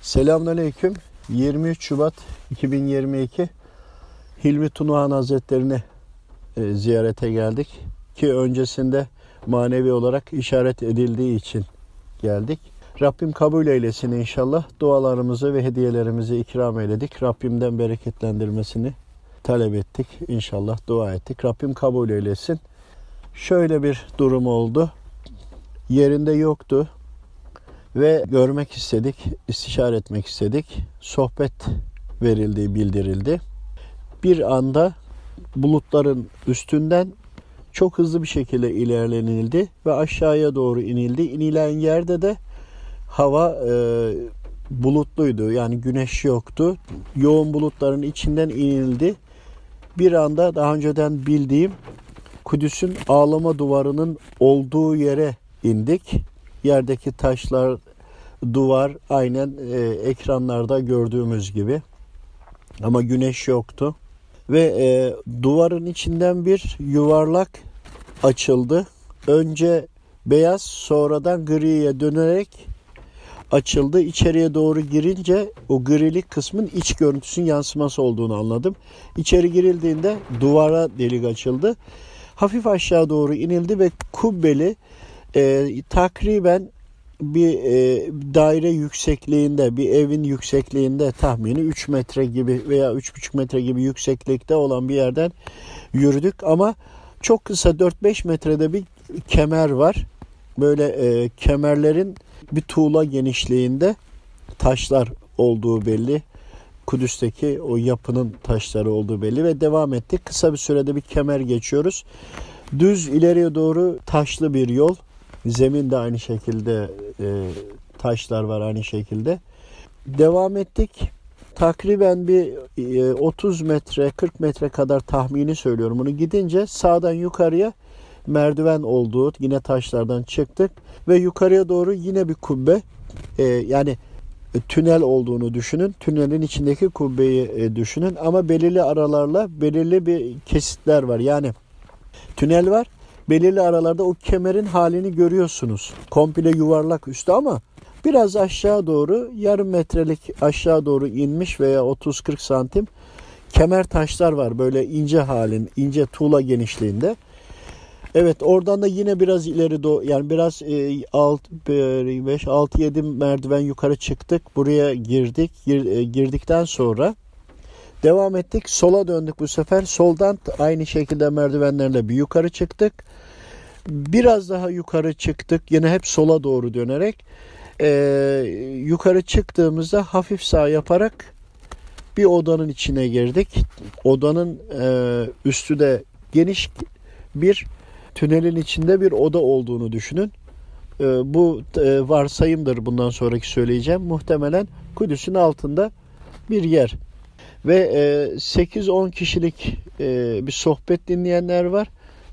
Selamünaleyküm. 23 Şubat 2022 Hilmi Tunuhan Hazretlerine e, ziyarete geldik. Ki öncesinde manevi olarak işaret edildiği için geldik. Rabbim kabul eylesin inşallah. Dualarımızı ve hediyelerimizi ikram eyledik. Rabbimden bereketlendirmesini talep ettik. İnşallah dua ettik. Rabbim kabul eylesin. Şöyle bir durum oldu. Yerinde yoktu ve görmek istedik, istişare etmek istedik. Sohbet verildiği bildirildi. Bir anda bulutların üstünden çok hızlı bir şekilde ilerlenildi ve aşağıya doğru inildi. İnilen yerde de hava e, bulutluydu. Yani güneş yoktu. Yoğun bulutların içinden inildi. Bir anda daha önceden bildiğim Kudüs'ün ağlama duvarının olduğu yere indik. Yerdeki taşlar, duvar aynen e, ekranlarda gördüğümüz gibi. Ama güneş yoktu. Ve e, duvarın içinden bir yuvarlak açıldı. Önce beyaz sonradan griye dönerek açıldı. İçeriye doğru girince o grilik kısmın iç görüntüsünün yansıması olduğunu anladım. İçeri girildiğinde duvara delik açıldı. Hafif aşağı doğru inildi ve kubbeli e, takriben bir e, daire yüksekliğinde, bir evin yüksekliğinde tahmini 3 metre gibi veya 3,5 metre gibi yükseklikte olan bir yerden yürüdük. Ama çok kısa 4-5 metrede bir kemer var. Böyle e, kemerlerin bir tuğla genişliğinde taşlar olduğu belli. Kudüs'teki o yapının taşları olduğu belli ve devam ettik. Kısa bir sürede bir kemer geçiyoruz. Düz ileriye doğru taşlı bir yol. Zemin de aynı şekilde e, taşlar var aynı şekilde. Devam ettik. Takriben bir e, 30 metre 40 metre kadar tahmini söylüyorum. Bunu gidince sağdan yukarıya merdiven olduğu yine taşlardan çıktık ve yukarıya doğru yine bir kubbe e, yani tünel olduğunu düşünün. Tünelin içindeki kubbeyi e, düşünün ama belirli aralarla belirli bir kesitler var. Yani tünel var. Belirli aralarda o kemerin halini görüyorsunuz. Komple yuvarlak üstü ama biraz aşağı doğru yarım metrelik aşağı doğru inmiş veya 30-40 santim kemer taşlar var. Böyle ince halin, ince tuğla genişliğinde. Evet oradan da yine biraz ileri doğru yani biraz e, 6 5 6 7 merdiven yukarı çıktık. Buraya girdik. Gir, e, girdikten sonra devam ettik. Sola döndük bu sefer. Soldan aynı şekilde merdivenlerle bir yukarı çıktık. Biraz daha yukarı çıktık. Yine hep sola doğru dönerek e, yukarı çıktığımızda hafif sağ yaparak bir odanın içine girdik. Odanın e, üstü de geniş bir tünelin içinde bir oda olduğunu düşünün. E, bu e, varsayımdır bundan sonraki söyleyeceğim. Muhtemelen Kudüs'ün altında bir yer. Ve e, 8-10 kişilik e, bir sohbet dinleyenler var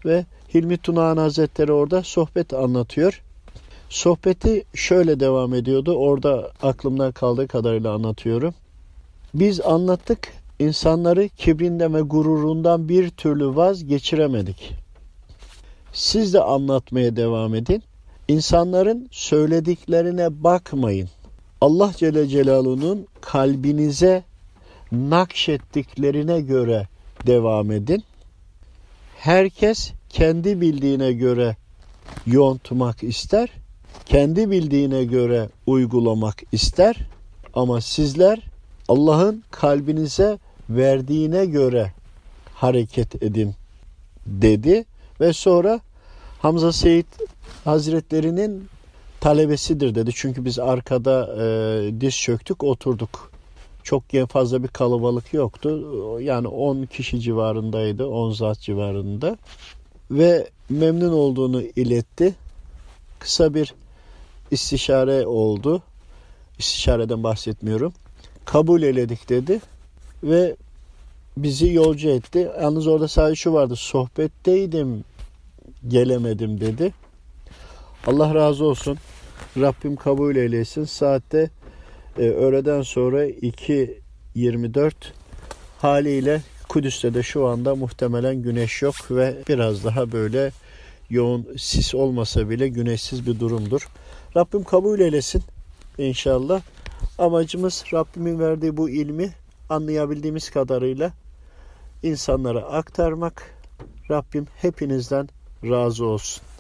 ve Hilmi Tunağan Hazretleri orada sohbet anlatıyor. Sohbeti şöyle devam ediyordu. Orada aklımdan kaldığı kadarıyla anlatıyorum. Biz anlattık, insanları kibrinden ve gururundan bir türlü vazgeçiremedik. Siz de anlatmaya devam edin. İnsanların söylediklerine bakmayın. Allah Celle Celaluhu'nun kalbinize nakşettiklerine göre devam edin. Herkes kendi bildiğine göre yontmak ister, kendi bildiğine göre uygulamak ister ama sizler Allah'ın kalbinize verdiğine göre hareket edin dedi ve sonra Hamza Seyit Hazretlerinin talebesidir dedi. Çünkü biz arkada e, diz çöktük oturduk. Çok fazla bir kalabalık yoktu. Yani 10 kişi civarındaydı. 10 zat civarında. Ve memnun olduğunu iletti. Kısa bir istişare oldu. İstişareden bahsetmiyorum. Kabul eledik dedi. Ve bizi yolcu etti. Yalnız orada sadece şu vardı. Sohbetteydim gelemedim dedi. Allah razı olsun. Rabbim kabul eylesin. Saatte e, öğleden sonra 2.24 haliyle Kudüs'te de şu anda muhtemelen güneş yok ve biraz daha böyle yoğun sis olmasa bile güneşsiz bir durumdur. Rabbim kabul eylesin inşallah. Amacımız Rabbimin verdiği bu ilmi anlayabildiğimiz kadarıyla insanlara aktarmak. Rabbim hepinizden razı olsun.